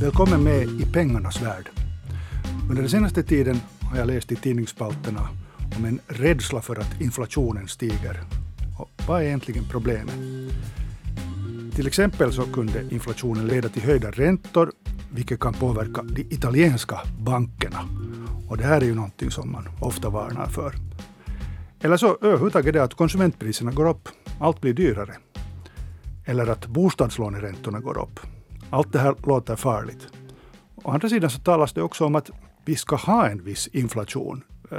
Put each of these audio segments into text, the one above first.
Välkommen med i pengarnas värld. Under den senaste tiden har jag läst i tidningsspalterna om en rädsla för att inflationen stiger. Och vad är egentligen problemet? Till exempel så kunde inflationen leda till höjda räntor, vilket kan påverka de italienska bankerna. Och det här är ju någonting som man ofta varnar för. Eller så överhuvudtaget det att konsumentpriserna går upp, allt blir dyrare. Eller att bostadslåneräntorna går upp. Allt det här låter farligt. Å andra sidan så talas det också om att vi ska ha en viss inflation. Eh,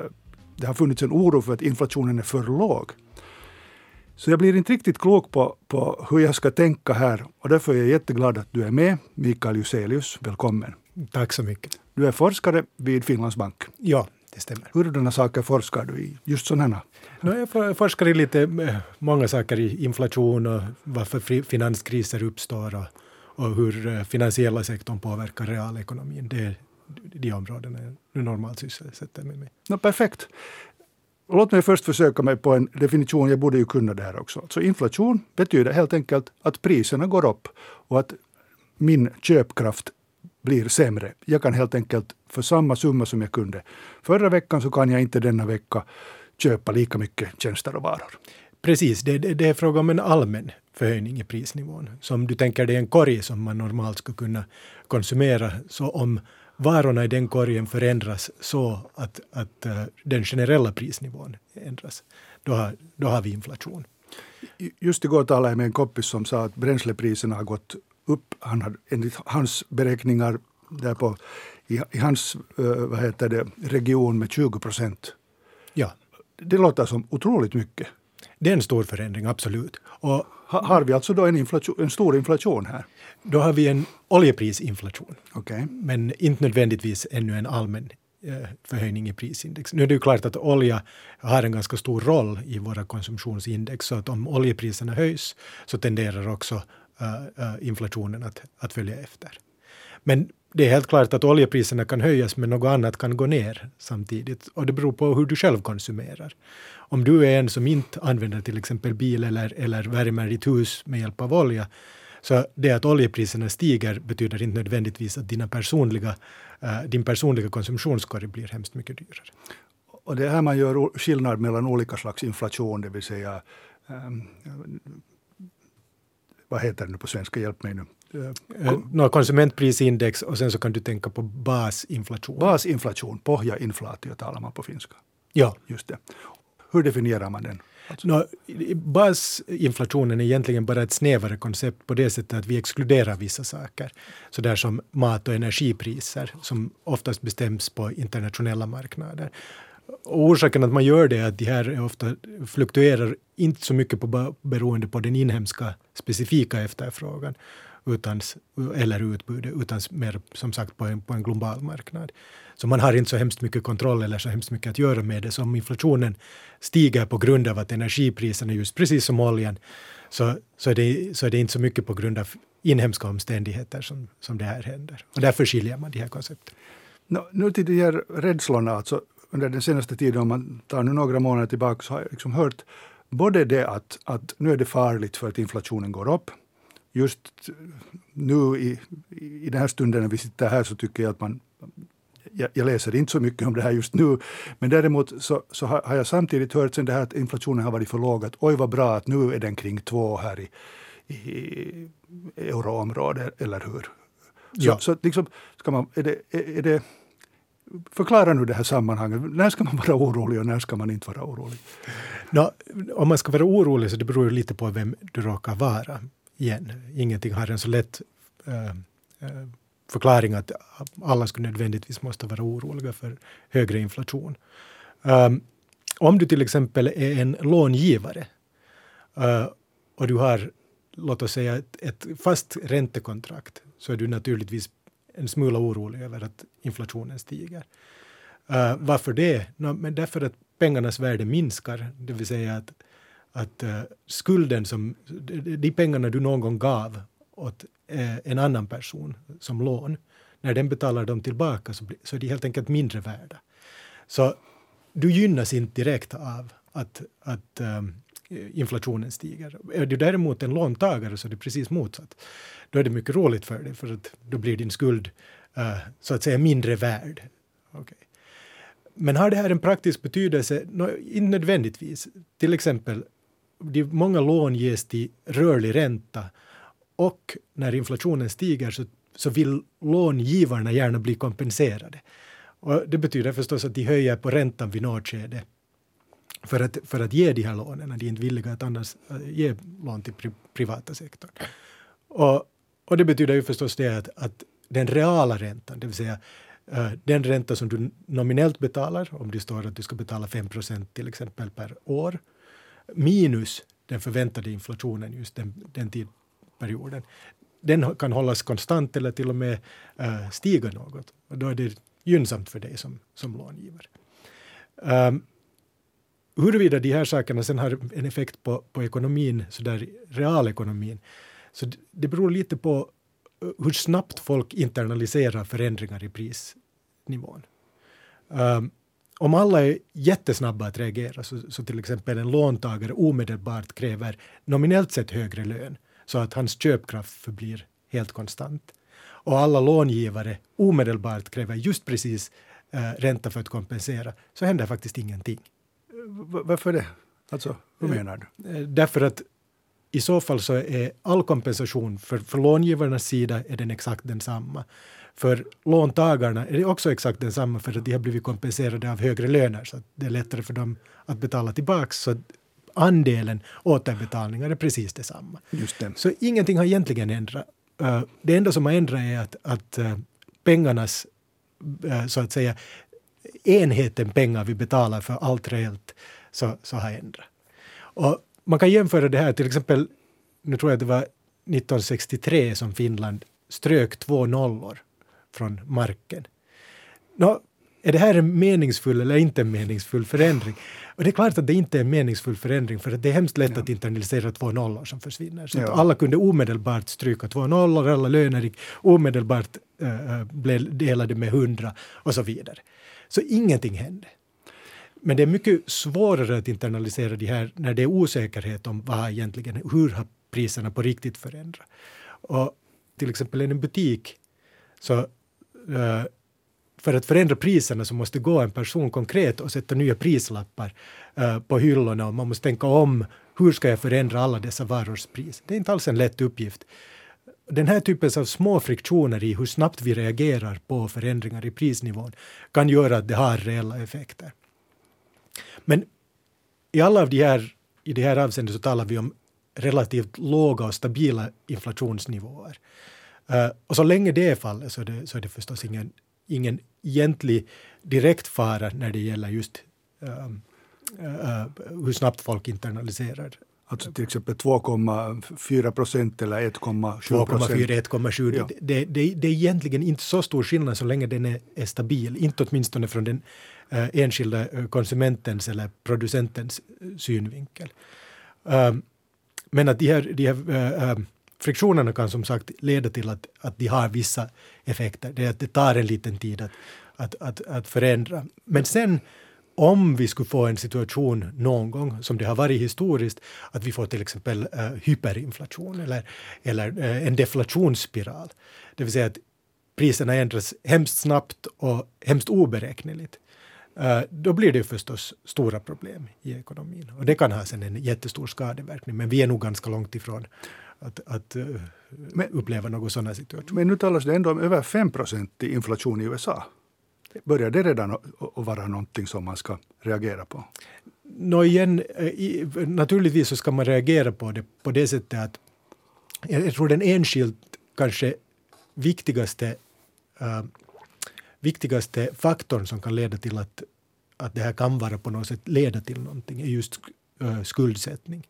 det har funnits en oro för att inflationen är för låg. Så jag blir inte riktigt klok på, på hur jag ska tänka här och därför är jag jätteglad att du är med, Mikael Juselius. Välkommen. Tack så mycket. Du är forskare vid Finlands bank. Ja, det stämmer. Hurdana saker forskar du i? Just sådana? No, jag forskar i lite eh, många saker i inflation och varför finanskriser uppstår och, och hur eh, finansiella sektorn påverkar realekonomin. Det är de områdena jag normalt sysselsätter mig med. No, perfekt. Låt mig först försöka mig på en definition, jag borde ju kunna det här också. Så inflation betyder helt enkelt att priserna går upp och att min köpkraft blir sämre. Jag kan helt enkelt för samma summa som jag kunde förra veckan så kan jag inte denna vecka köpa lika mycket tjänster och varor. Precis, det, det, det är fråga om en allmän förhöjning i prisnivån. Som du tänker dig en korg som man normalt skulle kunna konsumera. Så om varorna i den korgen förändras så att, att uh, den generella prisnivån ändras, då har, då har vi inflation. Just igår talade jag med en kompis som sa att bränslepriserna har gått upp. Han hade, enligt hans beräkningar där på, i, i hans uh, vad heter det, region med 20 procent. Ja. Det låter som otroligt mycket. Det är en stor förändring, absolut. Och ha, har vi alltså då en, inflation, en stor inflation här? Då har vi en oljeprisinflation. Okay. Men inte nödvändigtvis ännu en allmän eh, förhöjning i prisindex. Nu är det ju klart att olja har en ganska stor roll i våra konsumtionsindex, så att om oljepriserna höjs så tenderar också Eh, eh, inflationen att, att följa efter. Men det är helt klart att oljepriserna kan höjas men något annat kan gå ner samtidigt. Och det beror på hur du själv konsumerar. Om du är en som inte använder till exempel bil eller, eller värmer ditt hus med hjälp av olja, så det att oljepriserna stiger betyder inte nödvändigtvis att dina personliga, eh, din personliga konsumtionskorg blir hemskt mycket dyrare. Och det är här man gör skillnad mellan olika slags inflation, det vill säga ehm, vad heter det nu på svenska, hjälp mig nu. Uh, no, konsumentprisindex och sen så kan du tänka på basinflation. Basinflation, pohjainflatio talar man på finska. Ja. Just det. Hur definierar man den? Alltså. No, basinflationen är egentligen bara ett snävare koncept på det sättet att vi exkluderar vissa saker. Sådär som mat och energipriser som oftast bestäms på internationella marknader. Orsaken att man gör det är att de här ofta fluktuerar inte så mycket på, beroende på den inhemska specifika efterfrågan utan, eller utbudet, utan mer som sagt på en, på en global marknad. Så man har inte så hemskt mycket kontroll eller så hemskt mycket att göra med det. Så om inflationen stiger på grund av att energipriserna, just precis som oljan, så, så, är det, så är det inte så mycket på grund av inhemska omständigheter som, som det här händer. Och därför skiljer man de här koncepten. No, nu till de här rädslorna, alltså under den senaste tiden, om man tar nu några månader tillbaka, så har jag liksom hört både det att, att nu är det farligt för att inflationen går upp. Just nu i, i den här stunden när vi sitter här så tycker jag att man jag, jag, läser inte så mycket om det här just nu, men däremot så, så har, jag samtidigt hört sen det här att inflationen har varit för låg, att oj vad bra att nu är den kring två här i, i euroområdet, eller hur? Så, ja. så liksom, ska man, är det, är det Förklara nu det här sammanhanget. När ska man vara orolig och när ska man inte vara orolig? No, om man ska vara orolig så det beror ju lite på vem du råkar vara. Igen, ingenting har en så lätt äh, förklaring att alla skulle nödvändigtvis måste vara oroliga för högre inflation. Um, om du till exempel är en långivare uh, och du har, låt oss säga, ett, ett fast räntekontrakt så är du naturligtvis en smula orolig över att inflationen stiger. Uh, varför det? No, men därför att pengarnas värde minskar, det vill säga att, att uh, skulden som, de pengarna du någon gång gav åt uh, en annan person som lån, när den betalar dem tillbaka så, så är de helt enkelt mindre värda. Så du gynnas inte direkt av att, att um, Eh, inflationen stiger. Är du däremot en låntagare så är det precis motsatt. Då är det mycket roligt för dig för att då blir din skuld uh, så att säga mindre värd. Okay. Men har det här en praktisk betydelse? No, inte nödvändigtvis. Till exempel, de många lån ges till rörlig ränta och när inflationen stiger så, så vill långivarna gärna bli kompenserade. Och det betyder förstås att de höjer på räntan vid något skede för att, för att ge de här lånen. De är inte villiga att annars eh, ge lån till pri, privata sektorn. Och, och det betyder ju förstås det att, att den reala räntan, det vill säga uh, den ränta som du nominellt betalar, om det står att du ska betala 5% till exempel per år, minus den förväntade inflationen just den, den tidperioden, den kan hållas konstant eller till och med uh, stiga något. Och då är det gynnsamt för dig som, som långivare. Um, huruvida de här sakerna sen har en effekt på, på ekonomin, så där realekonomin, så det beror lite på uh, hur snabbt folk internaliserar förändringar i prisnivån. Um, om alla är jättesnabba att reagera, så, så, till exempel en låntagare omedelbart kräver nominellt sett högre lön, så att hans köpkraft förblir helt konstant. Och alla långivare omedelbart kräver just precis uh, ränta för att kompensera, så händer faktiskt ingenting. Varför det? Alltså, hur menar du? Eh, därför att i så fall så är all kompensation för, för långivarnas sida är den exakt densamma. För låntagarna är det också exakt densamma för att de har blivit kompenserade av högre löner så att det är lättare för dem att betala tillbaka. Så andelen återbetalningar är precis detsamma. Just det. Så ingenting har egentligen ändrat. Eh, det enda som har ändrat är att, att eh, pengarnas så att säga enheten pengar vi betalar för allt reellt så, så har ändrat. Och man kan jämföra det här, till exempel, nu tror jag att det var 1963 som Finland strök två nollor från marken. Nå, är det här en meningsfull eller inte en meningsfull förändring? Och det är klart att det inte är en meningsfull förändring för det är hemskt lätt ja. att internalisera två nollor som försvinner. Så ja. alla kunde omedelbart stryka två nollor, alla löner gick omedelbart äh, blev delade med hundra och så vidare. Så ingenting hände. Men det är mycket svårare att internalisera det här när det är osäkerhet om vad egentligen, hur har priserna på riktigt förändrats. Och till exempel i en butik så eh, för att förändra priserna så måste gå en person konkret och sätta nya prislappar eh, på hyllorna och man måste tänka om hur ska jag förändra alla dessa varors pris. Det är inte alls en lätt uppgift den här typen av små friktioner i hur snabbt vi reagerar på förändringar i prisnivån kan göra att det har reella effekter. Men i alla av de här, i det här avseendet så talar vi om relativt låga och stabila inflationsnivåer. Uh, och så länge det är fallet så är det, så är det förstås ingen, ingen egentlig direkt fara när det gäller just uh, uh, hur snabbt folk internaliserar Alltså till exempel 2,4 procent eller 1,7 procent. 2,4, 1,7. Ja. Det, det, det är egentligen inte så stor skillnad så länge den är, är stabil. Inte åtminstone från den äh, enskilda eh, konsumentens eller producentens äh, synvinkel. Äh, men att de här, de här friktionerna kan som sagt leda till att, att de har vissa effekter. Det, det tar en liten tid att, att, att, att förändra. Men sen om vi skulle få en situation någon gång, som det har varit historiskt, att vi får till exempel uh, hyperinflation eller, eller uh, en deflationsspiral, det vill säga att priserna ändras hemskt snabbt och hemskt oberäkneligt, uh, då blir det förstås stora problem i ekonomin. Och det kan ha sen en jättestor skadeverkning, men vi är nog ganska långt ifrån att, att men, uppleva någon sådana situation. Men nu talas det ändå om över 5 i inflation i USA. Börjar det redan att vara någonting som man ska reagera på? Nå igen, eh, naturligtvis så ska man reagera på det på det sättet att jag tror den enskilt kanske viktigaste, äh, viktigaste faktorn som kan leda till att, att det här kan vara på något sätt leda till någonting är just äh, skuldsättning.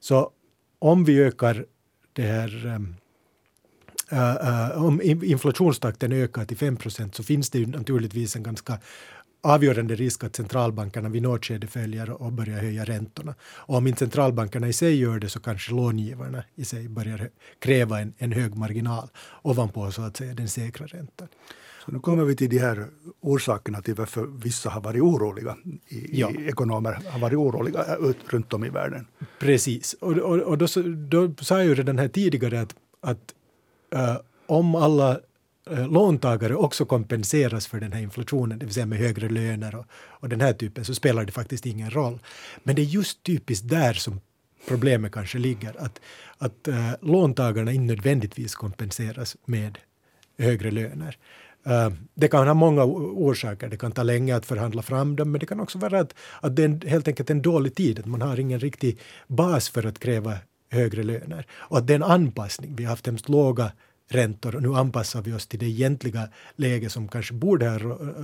Så om vi ökar det här äh, uh, om inflationstakten ökar till 5% så finns det ju naturligtvis en ganska avgörande risk att centralbankerna vid något skede följer och börjar höja räntorna. Och om inte centralbankerna i sig gör det så kanske långivarna i sig börjar kräva en, en hög marginal ovanpå så att säga den säkra räntan. Så nu kommer vi till de här orsakerna till varför vissa har varit oroliga. I, ja. ekonomer har varit oroliga ut, runt om i världen. Precis. Och, och, och då, då sa jag ju redan här tidigare att, att Eh, om alla uh, låntagare också kompenseras för den här inflationen, det vill säga med högre löner och, och den här typen, så spelar det faktiskt ingen roll. Men det är just typiskt där som problemet kanske ligger, att, att uh, låntagarna inte nödvändigtvis kompenseras med högre löner. Uh, det kan ha många orsaker. Det kan ta länge att förhandla fram dem, men det kan också vara att, att det är helt enkelt en dålig tid, att man har ingen riktig bas för att kräva högre löner. Och att det är en anpassning. Vi har haft hemskt låga räntor och nu anpassar vi oss till det egentliga läge som kanske borde ha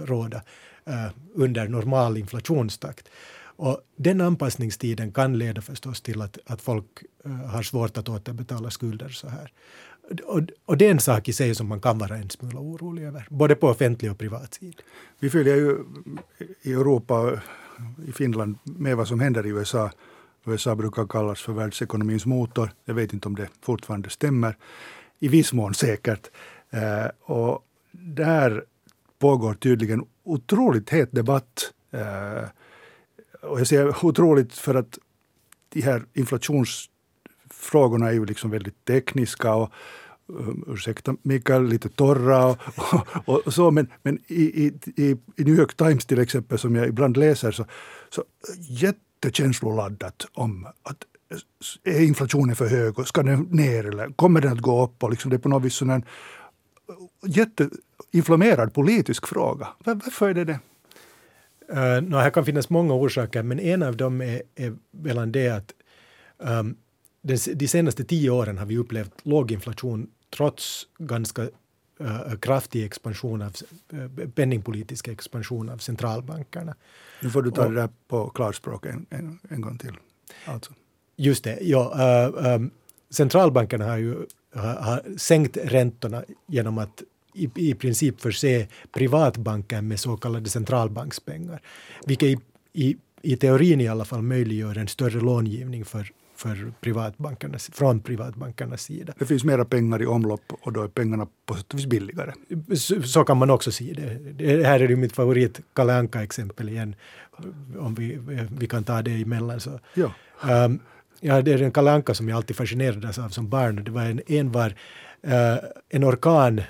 råda eh, under normal inflationstakt. Och den anpassningstiden kan leda förstås till att, att folk eh, har svårt att återbetala skulder så här. Och, och det är en sak i sig som man kan vara en smula orolig över, både på offentlig och privat sida. Vi följer ju i Europa, i Finland, med vad som händer i USA. USA brukar kallas för världsekonomins motor. Jag vet inte om det fortfarande stämmer. I viss mån säkert. Eh, och där pågår tydligen otroligt het debatt. Eh, och jag säger otroligt för att de här inflationsfrågorna är ju liksom väldigt tekniska och um, ursäkta Mikael, lite torra och, och, och, så, men, men i, i, i New York Times till exempel, som jag ibland läser, så, så jättekänsloladdat om att är inflationen för hög och ska den ner eller kommer den att gå upp? Och liksom det är på något vis en eh, jätteinflammerad politisk fråga. Varför är det det? Eh, uh, no, här kan finnas många orsaker, men en av dem är, är väl det att um, de senaste tio åren har vi upplevt låg inflation trots ganska uh, kraftig expansion av uh, penningpolitisk expansion av centralbankerna. Nu får du ta och, det där på klarspråk en, en, en gång till. Alltså. Just det, ja. Uh, um, centralbankerna har ju har, har sänkt räntorna genom att i, i princip förse privatbanker med så kallade centralbankspengar, vilket i, i, i teorin i alla fall möjliggör en större långivning för för privatbankernas, från privatbankernas sida. Det finns mera pengar i omlopp och då är pengarna på sätt och vis billigare. Så, så, kan man också se det. det här är ju mitt favorit Kalle Anka-exempel igen. Om vi, vi kan ta det emellan. Så. Ja. Um, ja, det är en Kalle Anka som jag alltid fascinerades av som barn. Det var en, en var uh, en orkan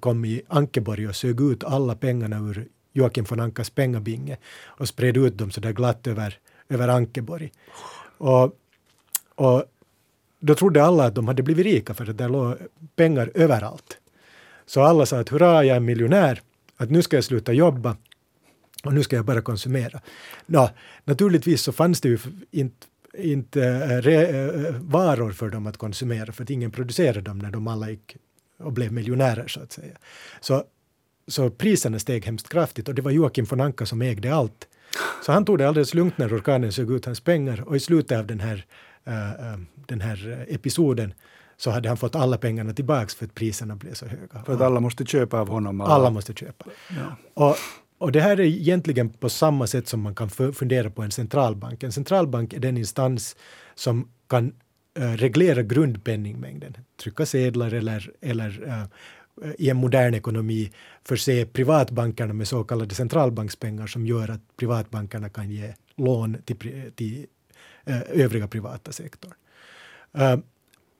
kom i Ankeborg och sög ut alla pengarna ur Joakim von Ankas pengabinge och spred ut dem så där glatt över, över Ankeborg. Och och då trodde alla att de hade blivit rika för att det låg pengar överallt. Så alla sa att hurra, jag är miljonär, att nu ska jag sluta jobba och nu ska jag bara konsumera. Nå, naturligtvis så fanns det ju inte inte äh, varor för dem att konsumera för att ingen producerade dem när de alla gick och blev miljonärer så att säga. Så, så priserna steg hemskt kraftigt och det var Joakim von Anka som ägde allt. Så han tog det alldeles lugnt när orkanen sög ut hans pengar och i slutet av den här uh, den här episoden så hade han fått alla pengarna tillbaks för att priserna blev så höga. För att alla måste köpa av honom? Alla, alla måste köpa. Ja. Och, och det här är egentligen på samma sätt som man kan fundera på en centralbank. En centralbank är den instans som kan uh, reglera grundpenningmängden, trycka sedlar eller, eller Eh, i en modern ekonomi förse privatbankerna med så kallade centralbankspengar som gör att privatbankerna kan ge lån till, till eh, övriga privata sektorn. Eh,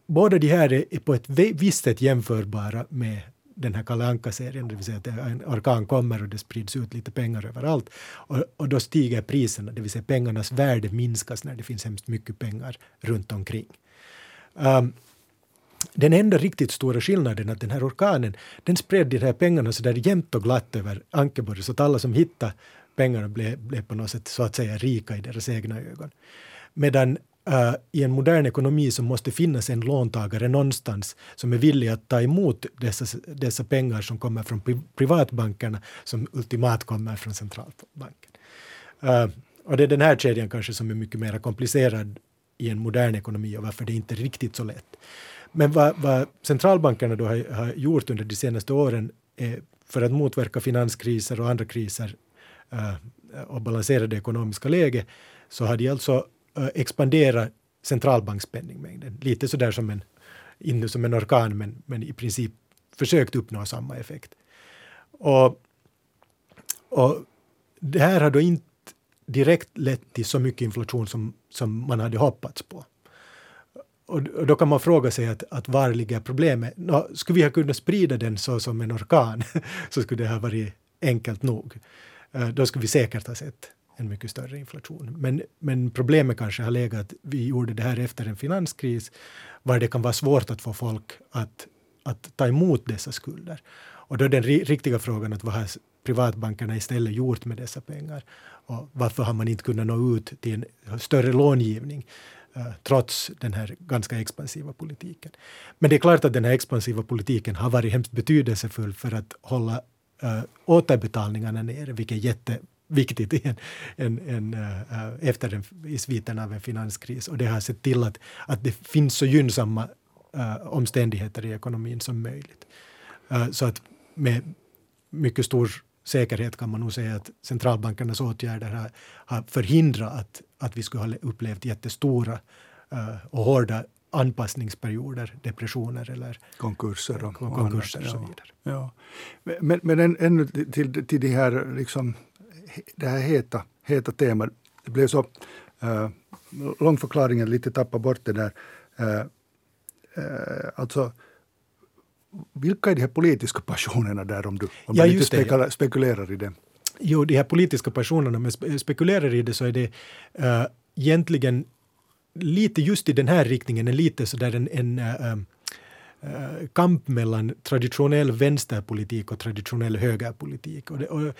båda de här är på ett visst sätt jämförbara med den här Kalle Anka-serien, det vill säga att en orkan kommer och det sprids ut lite pengar överallt. Och, och då stiger priserna, det vill säga pengarnas värde minskas när det finns hemskt mycket pengar runt omkring. Um, den enda riktigt stora skillnaden är att den här orkanen, den spred de här pengarna så där jämnt och glatt över Ankeborg, så att alla som hittade pengarna blev, blev på något sätt så att säga rika i deras egna ögon. Medan Uh, i en modern ekonomi så måste finnas en låntagare någonstans som är villig att ta emot dessa, dessa pengar som kommer från pri privatbankerna som ultimat kommer från centralbanken. Uh, och det är den här kedjan kanske som är mycket mer komplicerad i en modern ekonomi och varför det inte är riktigt så lätt. Men vad, vad centralbankerna då har, har, gjort under de senaste åren är för att motverka finanskriser och andra kriser uh, och balansera det ekonomiska läget så har de alltså uh, expanderat centralbankspenningmängden. Lite sådär som en, inte som en orkan, men, men i princip försökt uppnå samma effekt. Och, och det här har då inte direkt lett till så mycket inflation som, som man hade hoppats på. Och, och då kan man fråga sig att, att var ligger problemet? Nå, skulle vi ha kunnat sprida den så som en orkan så skulle det ha varit enkelt nog. Eh, då skulle vi säkert ha sett en mycket större inflation. Men, men problemet kanske har legat att vi gjorde det här efter en finanskris, var det kan vara svårt att få folk att, att ta emot dessa skulder. Och då är den riktiga frågan att vad har privatbankerna istället gjort med dessa pengar? Och varför har man inte kunnat nå ut till en större långivning? Eh, trots den här ganska expansiva politiken. Men det är klart att den här expansiva politiken har varit hemskt betydelsefull för att hålla äh, återbetalningarna nere, vilket är jätteviktigt i en, en, en, äh, efter en, i sviten av en finanskris. Och det har sett till att, att det finns så gynnsamma omständigheter i ekonomin som möjligt. så att med mycket stor säkerhet kan man nog säga att centralbankernas åtgärder har, har förhindrat att, att vi skulle ha upplevt jättestora uh, och hårda anpassningsperioder, depressioner eller konkurser och, konkurser och, så vidare. Ja. Men, men ännu till, till de här, liksom, det här heta, heta temat. Det blev så uh, lång förklaringen, lite tappa bort det där. Uh, uh, alltså vilka är de här politiska passionerna där om du, om ja, du lite spekula, spekulerar i det? Jo, de här politiska passionerna, jag spekulerar i det så är det uh, egentligen lite just i den här riktningen, en lite sådär en, en uh, uh, kamp mellan traditionell vänsterpolitik och traditionell högerpolitik. Och det, och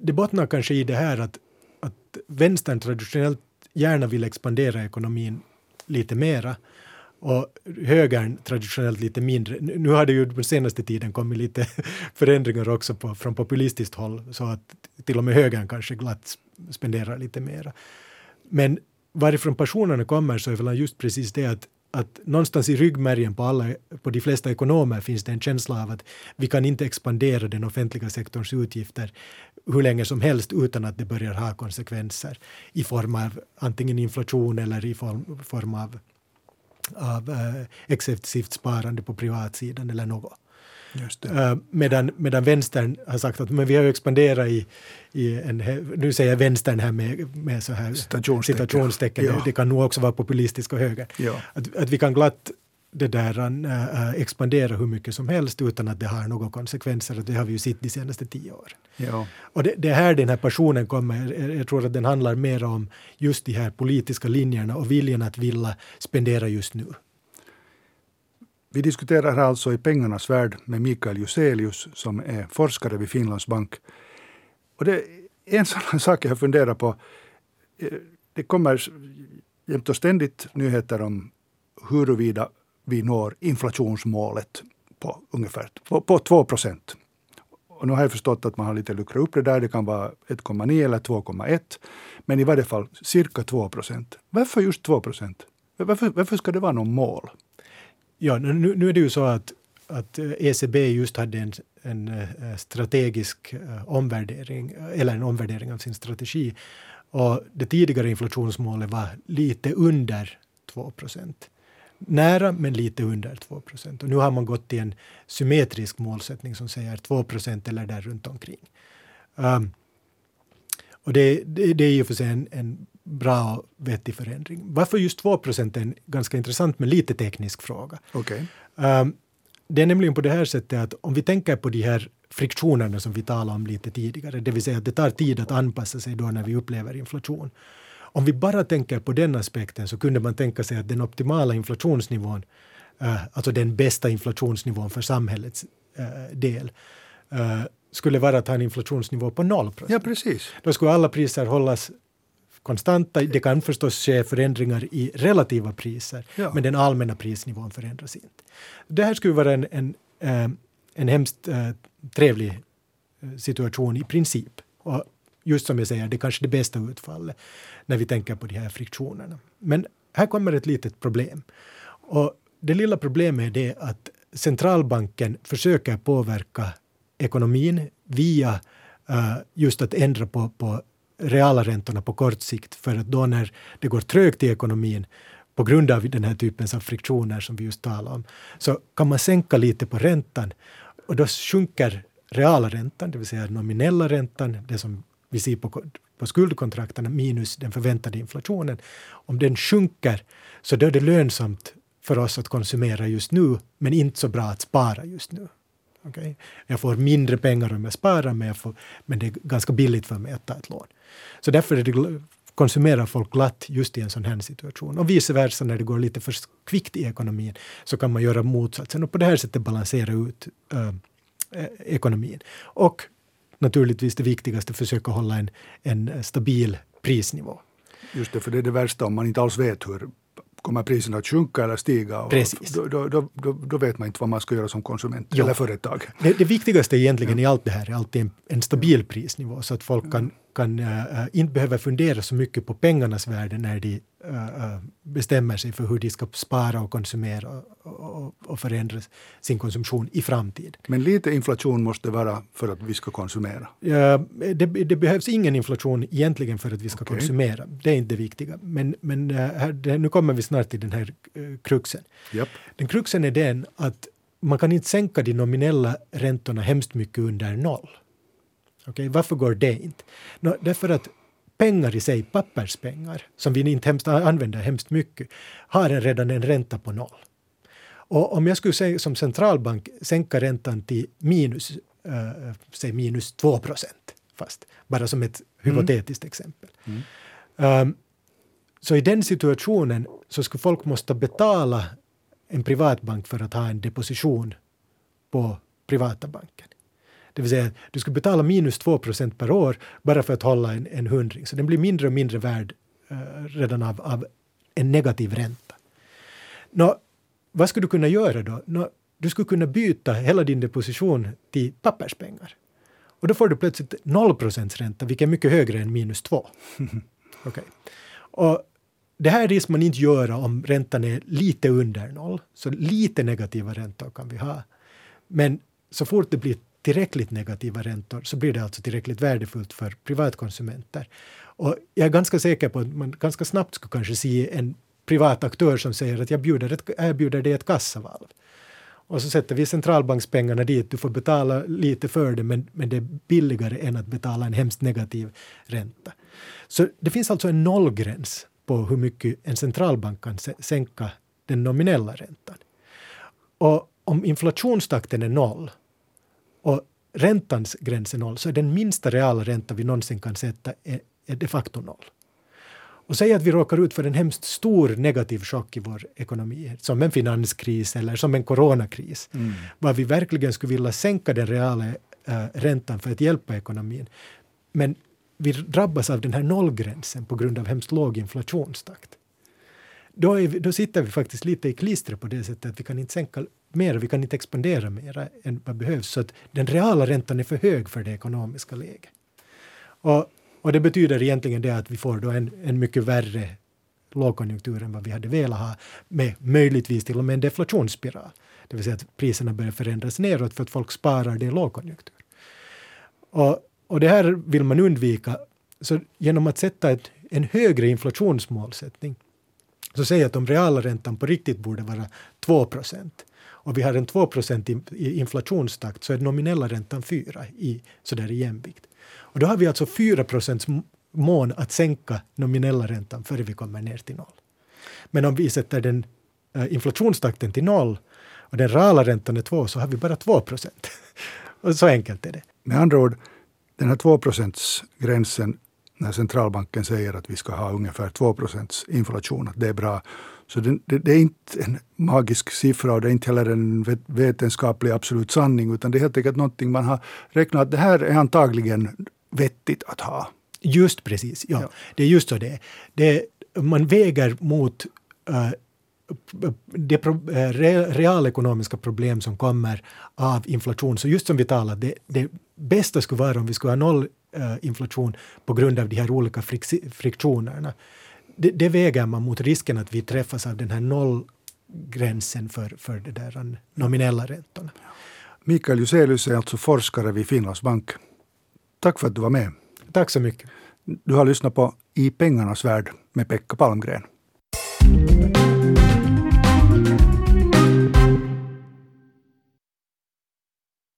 det bottnar kanske i det här att, att vänstern traditionellt gärna vill expandera ekonomin lite mera och högern traditionellt lite mindre. Nu har det ju den senaste tiden kommit lite förändringar också på, från populistiskt håll så att till och med högern kanske glatt spenderar lite mera. Men varifrån passionerna kommer så är väl just precis det att att någonstans i ryggmärgen på, alla, på de flesta ekonomer finns det en känsla av att vi kan inte expandera den offentliga sektorns utgifter hur länge som helst utan att det börjar ha konsekvenser i form av antingen inflation eller i form, form av av äh, excessivt sparande på privatsidan eller något. Uh, medan, medan vänstern har sagt att men vi har expanderat i, i en, nu säger jag vänstern här med, med så här citationstecken. Ja. det kan nog också vara populistisk och höger. Ja. Att, att vi kan glatt det där äh, expandera hur mycket som helst utan att det har några konsekvenser. Det har vi ju sett de senaste tio åren. Ja. Och det, det är här den här passionen kommer. Jag tror att den handlar mer om just de här politiska linjerna och viljan att vilja spendera just nu. Vi diskuterar här alltså i pengarnas värld med Mikael Juselius som är forskare vid Finlands bank. Och det är en sån sak jag funderar på. Det kommer jämt och ständigt nyheter om huruvida vi når inflationsmålet på ungefär på, på 2 procent. Och nu har jag förstått att man har lite luckrat upp det där. Det kan vara 1,9 eller 2,1. Men i varje fall cirka 2 procent. Varför just 2 procent? Varför, varför ska det vara någon mål? Ja, nu, nu är det ju så att, att eh, ECB just hade en, en eh, strategisk eh, omvärdering, eller en omvärdering av sin strategi. Och det tidigare inflationsmålet var lite under 2 procent nära men lite under 2 procent. Och nu har man gått till en symmetrisk målsättning som säger 2 procent eller där runt omkring. Um, och det, det, det, är och för sig en, en bra och vettig förändring. Varför just 2 procent är en ganska intressant men lite teknisk fråga. Okay. Um, det är nämligen på det här sättet att om vi tänker på de här friktionerna som vi talade om lite tidigare, det vill säga att det tar tid att anpassa sig då när vi upplever inflation. Om vi bara tänker på den aspekten så kunde man tänka sig att den optimala inflationsnivån, uh, alltså den bästa inflationsnivån för samhällets uh, del, uh, skulle vara att ha en inflationsnivå på 0 procent. Ja, precis. Då skulle alla priser hållas konstanta. Det kan förstås ske förändringar i relativa priser, ja. men den allmänna prisnivån förändras inte. Det här skulle vara en, en, en hemskt trevlig situation i princip. Och just som jag säger, det är kanske det bästa utfallet när vi tänker på de här friktionerna. Men här kommer ett litet problem. Och det lilla problemet är det att centralbanken försöker påverka ekonomin via uh, just att ändra på, på reala räntorna på kort sikt. För att då när det går trögt i ekonomin på grund av den här typen av friktioner som vi just talade om, så kan man sänka lite på räntan och då sjunker reala räntan, det vill säga nominella räntan, det som vi ser på, på skuldkontrakten minus den förväntade inflationen, om den sjunker så då är det lönsamt för oss att konsumera just nu, men inte så bra att spara just nu. Okay? Jag får mindre pengar om jag sparar, men, jag får, men det är ganska billigt för mig att ta ett lån. Så därför är det, konsumerar folk glatt just i en sån här situation. Och vice versa, när det går lite för kvickt i ekonomin, så kan man göra motsatsen och på det här sättet balansera ut äh, ekonomin. Och naturligtvis det viktigaste, försöka hålla en, en stabil prisnivå. Just det, för det är det värsta om man inte alls vet hur kommer priserna att sjunka eller stiga. Precis. Då, då, då, då, vet man inte vad man ska göra som konsument jo. eller företag. Det, det viktigaste egentligen ja. i allt det här är alltid en, en stabil prisnivå så att folk kan, kan uh, inte behöver fundera så mycket på pengarnas värde när de uh, bestämmer sig för hur de ska spara och konsumera och, och, och förändra sin konsumtion i framtiden. Men lite inflation måste vara för att vi ska konsumera? Uh, det, det, behövs ingen inflation egentligen för att vi ska okay. konsumera. Det är inte det viktiga. Men, men här, det, nu kommer vi snart till den här kruxen. Yep. Den kruxen är den att man kan inte sänka de nominella räntorna hemskt mycket under noll. Okay, varför går det inte? No, därför att pengar i sig, papperspengar, som vi inte hemskt, använder hemskt mycket, har redan en ränta på noll. Och om jag skulle säga som centralbank sänka räntan till minus, äh, säg minus 2 procent, fast bara som ett hypotetiskt mm. exempel. Mm. Um, så i den situationen så skulle folk måste betala en privatbank för att ha en deposition på privata banken. Det vill säga du ska betala minus 2 procent per år bara för att hålla en, en hundring. Så den blir mindre och mindre värd uh, redan av, av, en negativ ränta. Nå, vad skulle du kunna göra då? Nå, du skulle kunna byta hela din deposition till papperspengar. Och då får du plötsligt 0 procents ränta, vilket är mycket högre än minus 2. okay. Och det här är man inte göra om räntan är lite under noll. Så lite negativa räntor kan vi ha. Men så fort det blir tillräckligt negativa räntor så blir det alltså tillräckligt värdefullt för privatkonsumenter. Och jag är ganska säker på att man ganska snabbt skulle kanske se en privat aktör som säger att jag bjuder ett, erbjuder dig ett kassavalv. Och så sätter vi centralbankspengarna dit, du får betala lite för det men, men det är billigare än att betala en hemskt negativ ränta. Så det finns alltså en nollgräns på hur mycket en centralbank kan sänka den nominella räntan. Och om inflationstakten är noll och räntans gräns är noll så är den minsta reala ränta vi någonsin kan sätta är, är de facto noll. Och säg att vi råkar ut för en hemskt stor negativ chock i vår ekonomi, som en finanskris eller som en coronakris, mm. var vi verkligen skulle vilja sänka den reala äh, räntan för att hjälpa ekonomin. Men vi drabbas av den här nollgränsen på grund av hemskt låg inflationstakt. Då, vi, då sitter vi faktiskt lite i klistret på det sättet att vi kan inte sänka mer, vi kan inte expandera mer än vad behövs. Så att den reala räntan är för hög för det ekonomiska läget. Och, och det betyder egentligen det att vi får då en, en mycket värre lågkonjunktur än vad vi hade velat ha, med möjligtvis till och med en deflationsspiral. Det vill säga att priserna börjar förändras neråt för att folk sparar, det är lågkonjunktur. Och, och det här vill man undvika. Så genom att sätta ett, en högre inflationsmålsättning så säger jag att om reala räntan på riktigt borde vara 2 procent och vi har en 2 i inflationstakt så är den nominella räntan 4 i, sådär i jämvikt. Och då har vi alltså 4% mån att sänka nominella räntan före vi kommer ner till noll. Men om vi sätter den äh, inflationstakten till noll och den reala räntan är 2 så har vi bara 2 och så enkelt är det. Med andra ord, den här 2% gränsen när centralbanken säger att vi ska ha ungefär 2% inflation, att det är bra, så det, det, det, är inte en magisk siffra och det är inte heller en vetenskaplig absolut sanning utan det är helt enkelt någonting man har räknat det här är antagligen vettigt att ha. Just precis, ja. ja. Det är just så det är. Man väger mot uh, de pro, uh, realekonomiska problem som kommer av inflation. Så just som vi talade, det, det bästa skulle vara om vi skulle ha noll uh, inflation på grund av de här olika friktionerna det, det, väger man mot risken att vi träffas av den här nollgränsen för, för det där nominella räntorna. Mikael Juselius är alltså forskare vid Finlands bank. Tack för att du var med. Tack så mycket. Du har lyssnat på I pengarnas värld med Pekka Palmgren.